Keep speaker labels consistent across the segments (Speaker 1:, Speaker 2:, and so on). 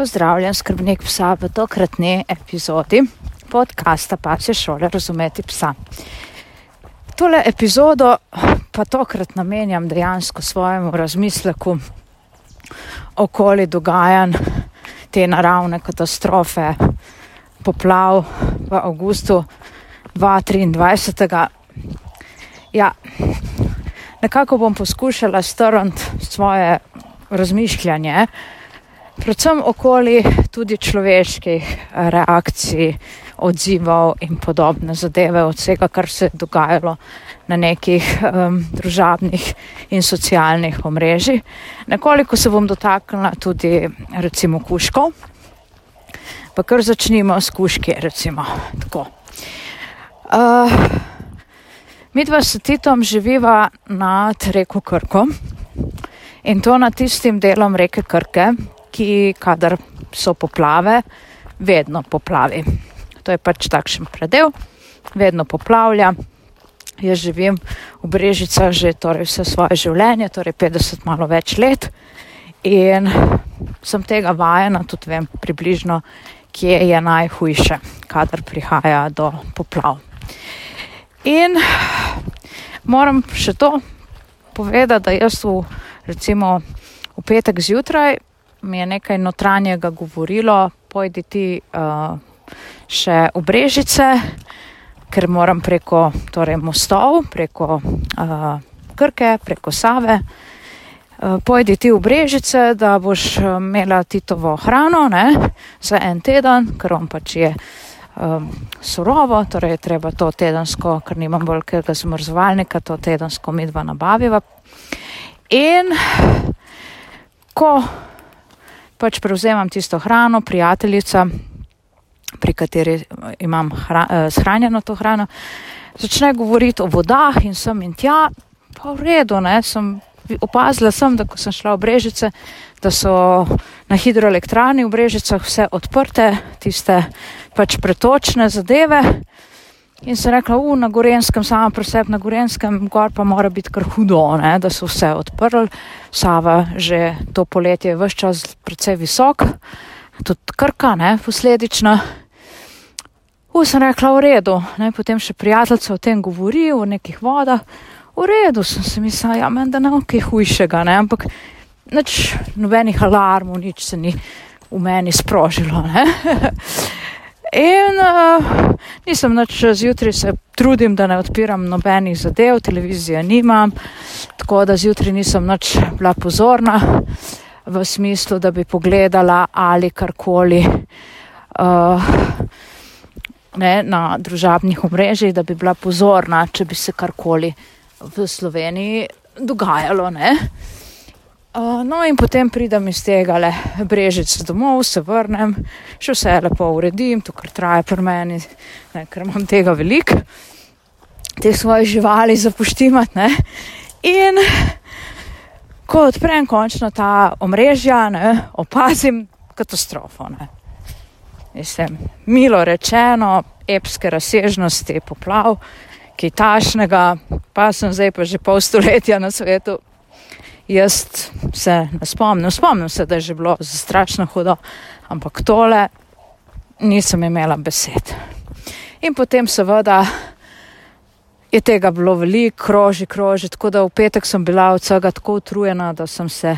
Speaker 1: Pozdravljen, skrbnik psa v tokratni epizodi podcasta Pasje šole razumeti psa. Tole epizodo pa tokrat namenjam dejansko svojemu razmisleku okoli dogajanj te naravne katastrofe, poplav v avgustu 2023. Ja, nekako bom poskušala strniti svoje razmišljanje, predvsem okoli tudi človeških reakcij, odzivov in podobne zadeve, od vsega, kar se je dogajalo na nekih um, družabnih in socialnih omrežjih. Nekoliko se bom dotaknila tudi recimo kuškov, pa kar začnimo s kuški, recimo tako. Uh, Mi dva s Titom živiva nad reko Krko in to nad tistim delom reke Krke, ki, kadar so poplave, vedno poplavi. To je pač takšen predel, vedno poplavlja. Jaz živim v Brežicah že torej vse svoje življenje, torej 50 malo več let in sem tega vajena, tudi vem približno, kje je najhujše, kadar prihaja do poplav. In moram še to povedati, da jaz v, recimo, v petek zjutraj mi je nekaj notranjega govorilo, pojdi ti uh, še v Brežice, ker moram preko torej, mostov, preko uh, Krke, preko Save. Uh, pojdi ti v Brežice, da boš imela Titovo hrano ne, za en teden, ker on pač je um, surovo, torej je treba to tedensko, ker nimam velikega zmrzovalnika, to tedensko midva nabaviva. In ko pač prevzemam tisto hrano, prijateljica, pri kateri imam hra, eh, shranjeno to hrano, začne govoriti o vodah in sem in tja, pa v redu, ne, sem opazila sem, da ko sem šla v Brežice, da so na hidroelektrani v Brežicah vse odprte, tiste pač pretočne zadeve. In sem rekla, u, na Gorenskem, sama preseb na Gorenskem, gor pa mora biti kar hudo, ne, da so vse odprli. Sava že to poletje je vse čas precej visok, tudi krka, ne, posledično. U, sem rekla, v redu, ne, potem še prijateljica o tem govori, o nekih vodah. V redu sem se mislila, ja, meni da ne bo kaj hujšega, ne, ampak nič, nobenih alarmov, nič se ni v meni sprožilo. In uh, nisem noč zjutraj se trudim, da ne odpiram nobenih zadev, televizije nimam, tako da zjutraj nisem noč bila pozorna v smislu, da bi pogledala ali karkoli uh, ne, na družabnih omrežjih, da bi bila pozorna, če bi se karkoli v Sloveniji dogajalo. Ne. Uh, no, in potem pridem iz tega le brežic domov, se vrnem, še vse lepo uredim, to kar traja pri meni, ne, ker imam tega veliko, te svoje živali zapuštimati. Ne. In ko odprem končno ta omrežja, ne, opazim katastrofo. Ne. Mislim, milo rečeno, epske razsežnosti poplav, ki tašnega, pa sem zdaj pa že pol stoletja na svetu jaz se ne spomnim, spomnim se, da je že bilo strašno hudo, ampak tole nisem imela besed. In potem seveda je tega bilo veliko, kroži, kroži, tako da v petek sem bila od vsega tako utrujena, da sem se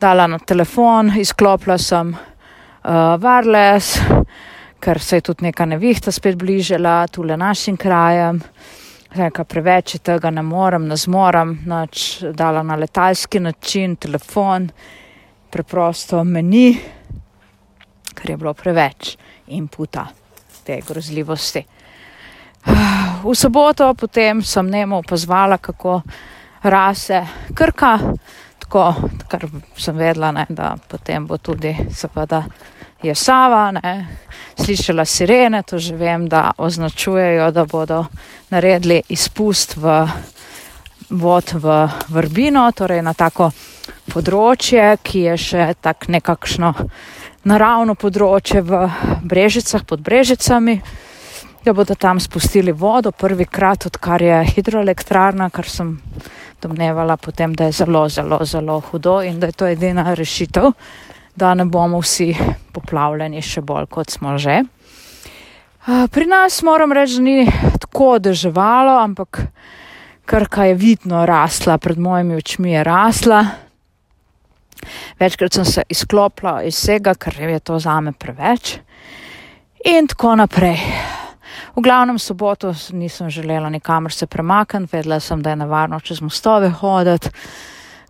Speaker 1: dala na telefon, izklopila sem uh, wireless, ker se je tudi neka nevihta spet bližala tule našim krajem. Reka, preveč tega ne morem, ne zmorem, nač dala na letalski način, telefon, preprosto meni, ker je bilo preveč inputa te grozljivosti. V soboto potem sem nemo opazvala, kako rase krka, tako, kar sem vedela, ne, da potem bo tudi seveda je Sava, ne, slišala sirene, to že vem, da označujejo, da bodo naredili izpust v vod v Vrbino, torej na tako področje, ki je še tak nekakšno naravno področje v Brežicah pod Brežicami, da bodo tam spustili vodo prvi krat, odkar je hidroelektrarna, kar sem domnevala potem, da je zelo, zelo, zelo hudo in da je to edina rešitev, da ne bomo vsi poplavljeni še bolj, kot smo že. Pri nas moram reči, ni tako deževalo, ampak krka je vidno rasla, pred mojimi očmi je rasla. Večkrat sem se izklopila iz vsega, ker je to zame preveč. In tako naprej. V glavnem soboto nisem želela nikamor se premakniti, vedela sem, da je nevarno čez mostove hoditi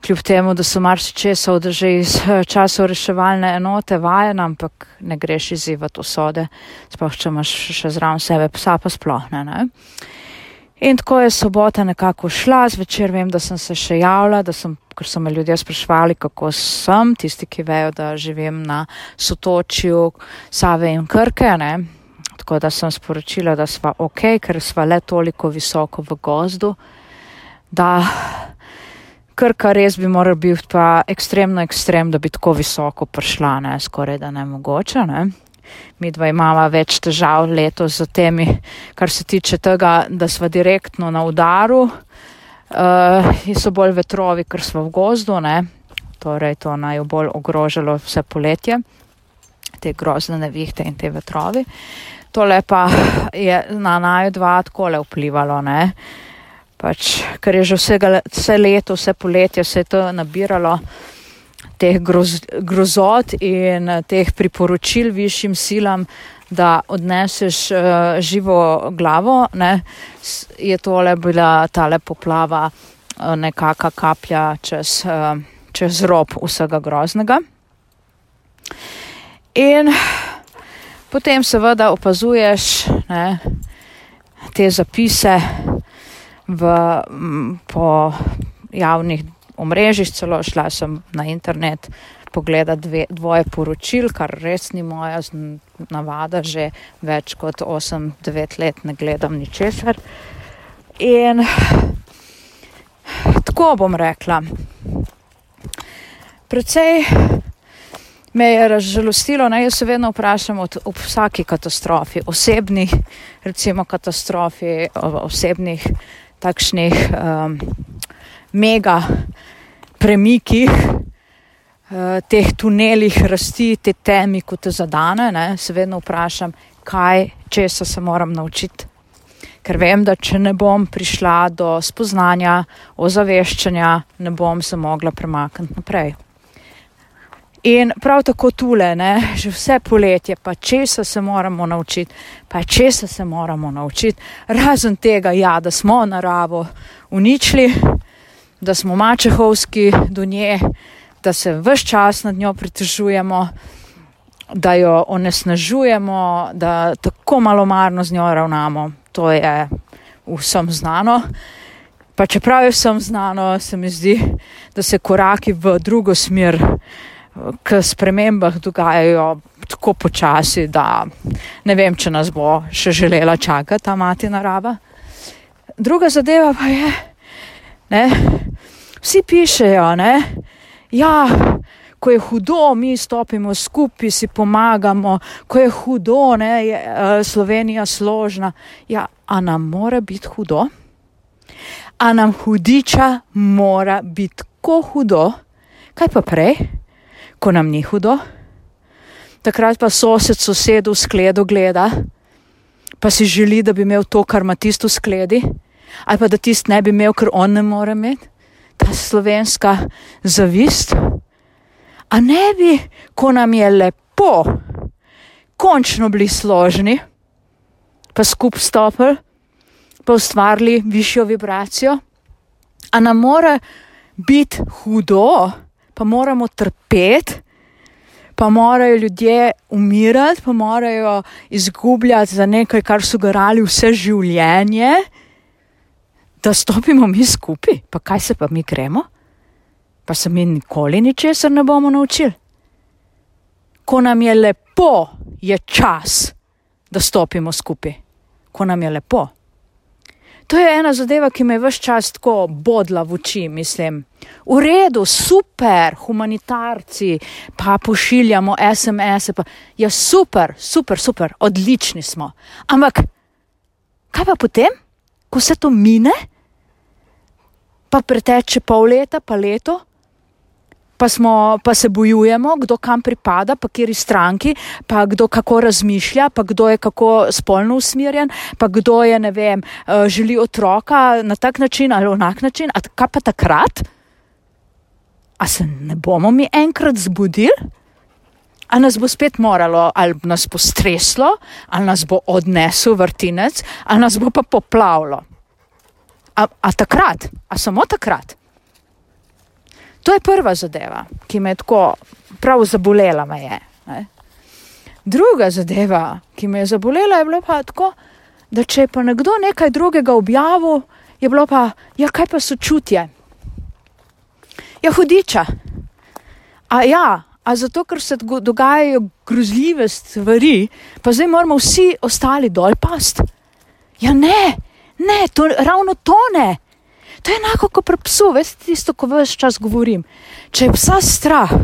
Speaker 1: kljub temu, da so marsičesa že iz eh, časov reševalne enote vajena, ampak ne greš izzivati usode, sploh če imaš še zraven sebe psa, pa sploh ne. ne. In tako je sobota nekako šla, zvečer vem, da sem se še javila, da sem, ker so me ljudje sprašvali, kako sem, tisti, ki vejo, da živim na sotočju Save in Krke, ne. Tako da sem sporočila, da sva ok, ker sva le toliko visoko v gozdu, da Krka res bi moral biti pa ekstremno ekstrem, da bi tako visoko prišla, ne, skoraj da ne mogoče, ne. Mi dva imamo več težav letos z temi, kar se tiče tega, da sva direktno na udaru, uh, so bolj vetrovi, ker sva v gozdu, ne. Torej, to naj bolj ogrožalo vse poletje, te grozne nevihte in te vetrovi. Tole pa je na naju dva takole vplivalo, ne. Pač, ker je že vsega, vse leto, vse poletje se je to nabiralo teh groz, grozot in eh, teh priporočil višjim silam, da odneseš uh, živo glavo, ne, je tole bila tale poplava uh, nekaka kaplja čez, uh, čez rob vsega groznega. In potem seveda opazuješ ne, te zapise, v, po javnih omrežjih, celo šla sem na internet pogledati dve, dvoje poročil, kar res ni moja navada, že več kot 8-9 let ne gledam ničesar. In tako bom rekla. Predvsej me je razžalostilo, naj se vedno vprašam od, ob vsaki katastrofi, osebnih, recimo katastrofi, osebnih takšnih um, mega premikih, uh, teh tunelih rasti, te temi, kot te zadane, ne, se vedno vprašam, kaj, česa se moram naučiti. Ker vem, da če ne bom prišla do spoznanja, ozaveščanja, ne bom se mogla premakniti naprej. In prav tako tule, ne, že vse poletje, pa česa se moramo naučiti, pa česa se moramo naučiti, razen tega, ja, da smo naravo uničili, da smo mačehovski do nje, da se vse čas nad njo pritežujemo, da jo onesnažujemo, da tako malomarno z njo ravnamo. To je vsem znano. Pa čeprav je vsem znano, se mi zdi, da se koraki v drugo smer k spremembah dogajajo tako počasi, da ne vem, če nas bo še želela čakati ta mati narava. Druga zadeva pa je, ne, vsi pišejo, ne, ja, ko je hudo, mi stopimo skupaj, si pomagamo, ko je hudo, ne, je uh, Slovenija složna. Ja, a nam mora biti hudo? A nam hudiča mora biti tako hudo? Kaj pa prej? Ko nam ni hudo. Takrat pa sosed sosedu v skledu gleda, pa si želi, da bi imel to, kar ima tisto v skledi, ali pa da tist ne bi imel, ker on ne more imeti. Ta slovenska zavist. A ne bi, ko nam je lepo, končno bili složni, pa skup stopili, pa ustvarili višjo vibracijo. A nam mora biti hudo, pa moramo trpeti, pa morajo ljudje umirati, pa morajo izgubljati za nekaj, kar so garali vse življenje, da stopimo mi skupaj, pa kaj se pa mi gremo, pa se mi nikoli ničesar ne bomo naučili. Ko nam je lepo, je čas, da stopimo skupaj, ko nam je lepo. To je ena zadeva, ki me je vse čas tako bodla v oči, mislim. V redu, super, humanitarci, pa pošiljamo SMS-e, je ja, super, super, super, odlični smo. Ampak, kaj pa potem, ko se to mine, pa preteče pol leta, pa leto, pa smo, pa se bojujemo, kdo kam pripada, pa kjeri stranki, pa kdo kako razmišlja, pa kdo je kako spolno usmerjen, pa kdo je, ne vem, uh, želi otroka na tak način ali onak način. A kaj pa takrat? A se ne bomo mi enkrat zbudili? A nas bo spet moralo, ali nas bo streslo, ali nas bo odnesel vrtinec, ali nas bo pa poplavilo. A, a takrat, a samo takrat. To je prva zadeva, ki me je tako prav zabolela. Je, Druga zadeva, ki me je zabolela, je bilo pa tako, da če je pa nekdo nekaj drugega objavil, je bilo pa, ja, kaj pa sočutje. Ja, hudiča. A ja, a zato, ker se dogajajo grozljive stvari, pa zdaj moramo vsi ostali dol past. Ja, ne, ne, to, ravno to ne. To je enako kot pri psu, veste, tisto, ko vse čas govorim. Če je psa strah,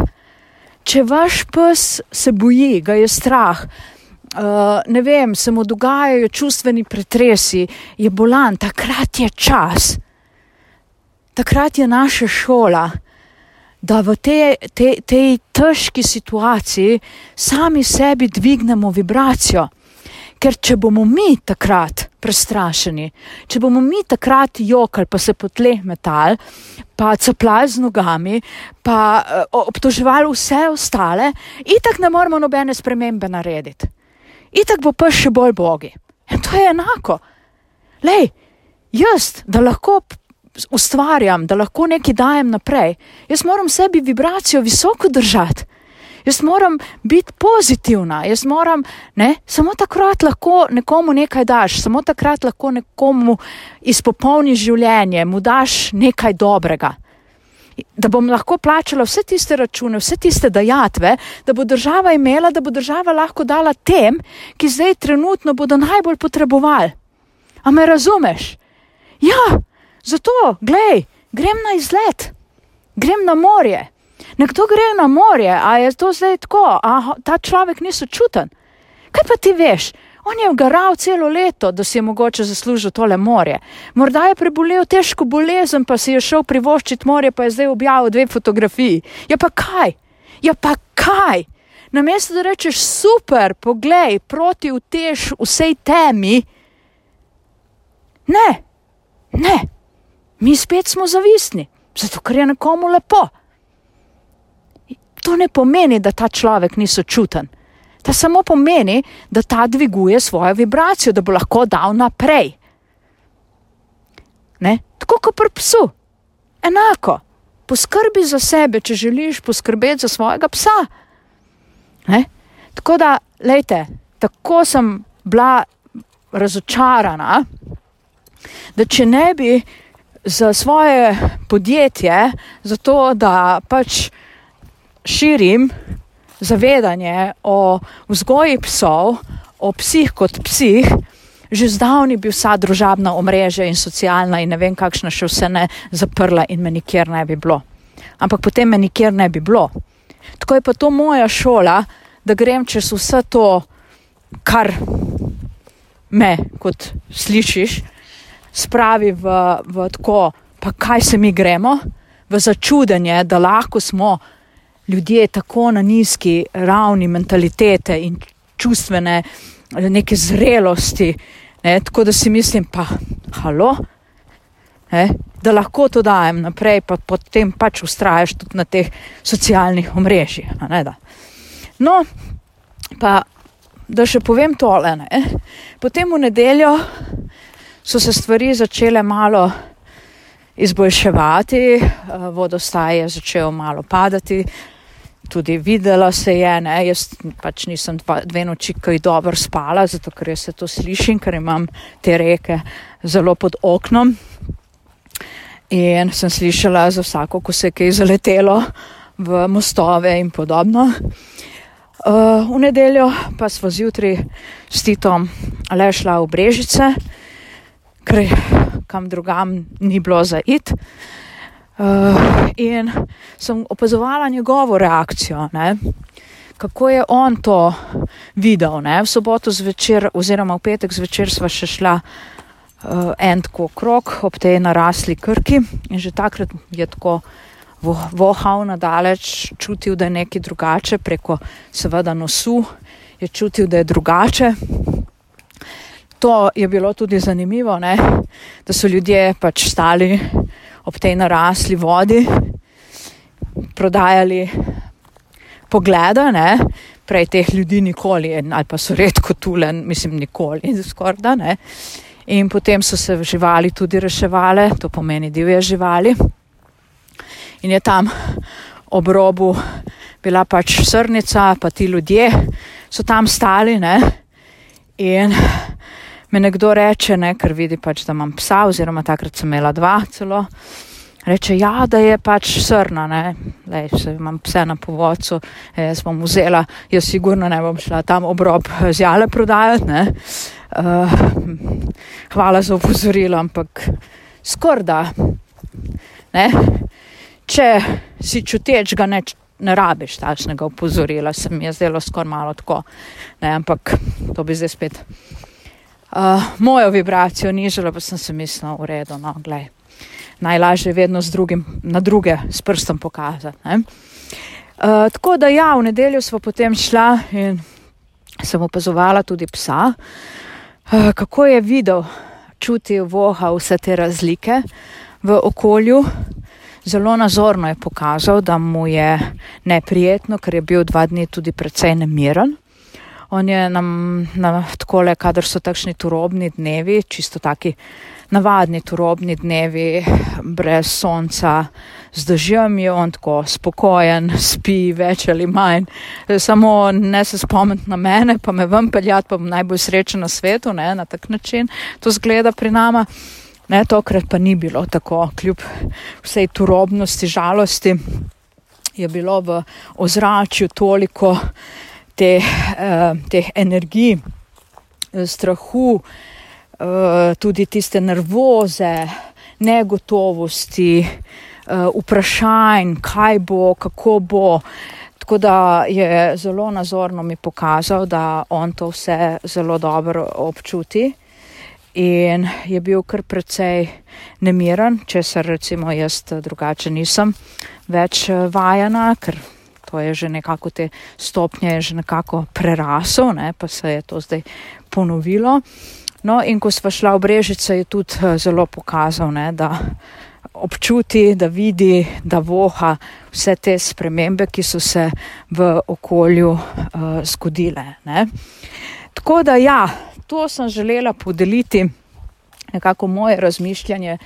Speaker 1: če vaš pes se boji, ga je strah, uh, ne vem, se mu dogajajo čustveni pretresi, je bolan, takrat je čas, takrat je naša šola da v tej te, te težki situaciji sami sebi dvignemo vibracijo. Ker če bomo mi takrat prestrašeni, če bomo mi takrat jokali, pa se potleh metal, pa caplali z nogami, pa uh, obtoževali vse ostale, itak ne moremo nobene spremembe narediti. Itak bo pa še bolj bogi. In to je enako. Lej, jaz, da lahko ustvarjam, da lahko nekaj dajem naprej. Jaz moram sebi vibracijo visoko držati. Jaz moram biti pozitivna, jaz moram, ne, samo takrat lahko nekomu nekaj daš, samo takrat lahko nekomu izpopolniš življenje, mu daš nekaj dobrega. Da bom lahko plačala vse tiste račune, vse tiste dajatve, da bo država imela, da bo država lahko dala tem, ki zdaj trenutno bodo najbolj potrebovali. A me razumeš? Ja, Zato, glej, grem na izlet, grem na morje. Nekdo gre na morje, a je to zdaj tako, a ta človek ni sočuten. Kaj pa ti veš? On je garal celo leto, da si je mogoče zaslužil tole morje. Morda je prebolel težko bolezen, pa si je šel privoščiti morje, pa je zdaj objavil dve fotografiji. Ja pa kaj? Ja pa kaj? Namesto da rečeš super, poglej, proti utež vsej temi. Ne, ne. Mi spet smo zavisni, zato ker je nekomu lepo. To ne pomeni, da ta človek ni sočuten. To samo pomeni, da ta dviguje svojo vibracijo, da bo lahko dal naprej. Ne? Tako kot pri psu. Enako. Poskrbi za sebe, če želiš poskrbeti za svojega psa. Ne? Tako da, lejte, tako sem bila razočarana, da če ne bi za svoje podjetje, zato da pač širim zavedanje o vzgoji psov, o psih kot psih, že zdavni bi vsa družabna omrežja in socialna in ne vem kakšna še vse ne zaprla in me nikjer ne bi bilo. Ampak potem me nikjer ne bi bilo. Tako je pa to moja šola, da grem čez vse to, kar me, kot slišiš, spravi v, v tako, pa kaj se mi gremo, v začudenje, da lahko smo ljudje tako na nizki ravni mentalitete in čustvene neke zrelosti, ne, tako da si mislim, pa halo, ne, da lahko to dajem naprej, pa potem pač ustraješ tudi na teh socialnih omrežjih. No, pa da še povem tole, ne, potem v nedeljo so se stvari začele malo izboljševati, eh, vodostaj je začel malo padati, tudi videla se je, ne, jaz pač nisem dva, dve noči kaj dobro spala, zato ker se to slišim, ker imam te reke zelo pod oknom. In sem slišala za vsako, ko se je kaj zaletelo v mostove in podobno. Uh, v nedeljo pa smo zjutraj s Titom le šla v Brežice, ker kam drugam ni bilo za it. Uh, in sem opazovala njegovo reakcijo, ne? kako je on to videl. Ne? V soboto zvečer, oziroma v petek zvečer, sva še šla uh, en tako krok ob tej narasli krki in že takrat je tako vohal nadaleč, čutil, da je nekaj drugače, preko seveda nosu je čutil, da je drugače. To je bilo tudi zanimivo, ne? da so ljudje pač stali ob tej narasli vodi, prodajali poglede, ne? prej teh ljudi nikoli, ali pa so redko tulen, mislim, nikoli, skoraj da ne. In potem so se živali tudi reševali, to pomeni divje živali. In je tam ob robu bila pač srnica, pa ti ljudje so tam stali. Ne? In me nekdo reče, ne, ker vidi pač, da imam psa, oziroma takrat sem imela dva celo. Reče, ja, da je pač srna, ne, Lej, se imam pse na povodcu, jaz bom vzela, jaz sigurno ne bom šla tam obrob zjale prodajati, ne. Uh, hvala za upozorilo, ampak skorda, ne, če si čuteč ga ne, ne rabiš takšnega upozorila, se mi je zdelo skoraj malo tako, ne, ampak to bi zdaj spet uh, mojo vibracijo nižala, pa sem se mislila, v redu, no, glej najlažje vedno z drugim, na druge s prstom pokazati. Uh, tako da ja, v nedeljo smo potem šla in sem opazovala tudi psa, uh, kako je videl, čutil voha vse te razlike v okolju. Zelo nazorno je pokazal, da mu je neprijetno, ker je bil dva dni tudi precej nemiren. On je nam, nam tako le, kadar so takšni turobni dnevi, čisto taki navadni turobni dnevi, brez sonca, z dežjem je on tako spokojen, spi več ali manj. Samo ne se spomniti na mene, pa me vam peljati, pa bom najbolj srečen na svetu, ne, na tak način to zgleda pri nama. Ne, tokrat pa ni bilo tako, kljub vsej turobnosti, žalosti, je bilo v ozračju toliko te, eh, teh energij, strahu, Eh, tudi tiste nervoze, negotovosti, uh, vprašanj, kaj bo, kako bo. Tako da je zelo nazorno mi pokazal, da on to vse zelo dobro občuti in je bil kar precej nemiren, če se recimo jaz drugače nisem več eh, vajena, ker to je že nekako te stopnje, je že nekako prerasel, ne, pa se je to zdaj ponovilo. No, in ko smo šla v Brežice, je tudi uh, zelo pokazal, ne, da občuti, da vidi, da voha vse te spremembe, ki so se v okolju uh, zgodile. Ne. Tako da ja, to sem želela podeliti, nekako moje razmišljanje.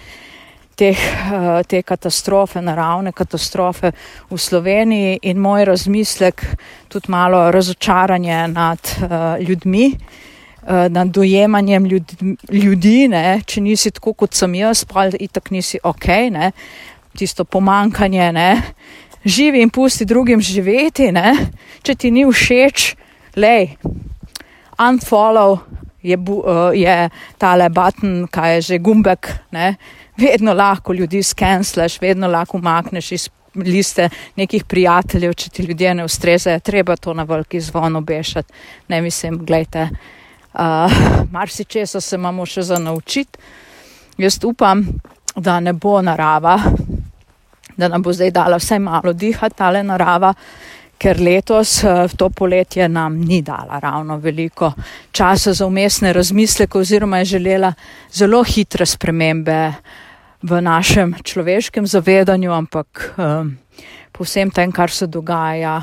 Speaker 1: Teh, uh, te katastrofe, naravne katastrofe v Sloveniji, in moj razmislek, tudi malo razočaranje nad uh, ljudmi, uh, Eh, nad dojemanjem ljudi, ljudi ne, če nisi tako kot sem jaz, pa itak nisi ok, ne, tisto pomankanje, ne, živi in pusti drugim živeti, ne, če ti ni všeč, lej, unfollow je, uh, je tale button, kaj je že gumbek, ne, vedno lahko ljudi skenslaš, vedno lahko umakneš iz liste nekih prijateljev, če ti ljudje ne ustrezajo, treba to na veliki zvon obešati, ne mislim, gledajte. Uh, Marsičesa se imamo še za naučiti. Jaz upam, da ne bo narava, da nam bo zdaj dala vsaj malo dihati tale narava, ker letos uh, to poletje nam ni dala ravno veliko časa za umestne razmisleke oziroma je želela zelo hitre spremembe v našem človeškem zavedanju, ampak um, po vsem tem, kar se dogaja,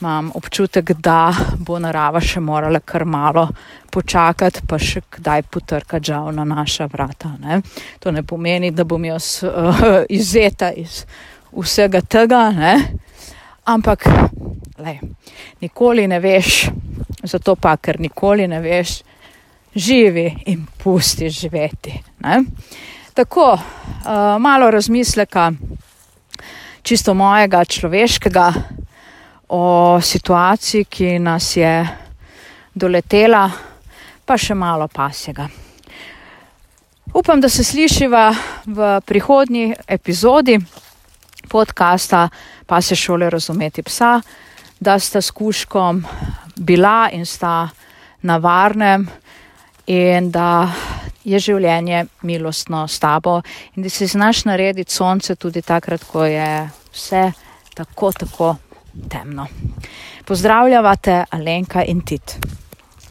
Speaker 1: imam občutek, da bo narava še morala kar malo počakati, pa še kdaj potrkati žal na naša vrata. Ne? To ne pomeni, da bom jaz uh, izeta iz vsega tega, ne? Ampak lej, nikoli ne veš, zato pa, ker nikoli ne veš, živi in pusti živeti. Ne? Tako, uh, malo razmisleka, čisto mojega človeškega o situaciji, ki nas je doletela, pa še malo pasjega. Upam, da se slišiva v prihodnji epizodi podcasta Pa se šole razumeti psa, da sta s kuškom bila in sta na varnem in da je življenje milostno s tabo in da si znaš narediti sonce tudi takrat, ko je vse tako, tako temno. Pozdravljate Alenka in Tit.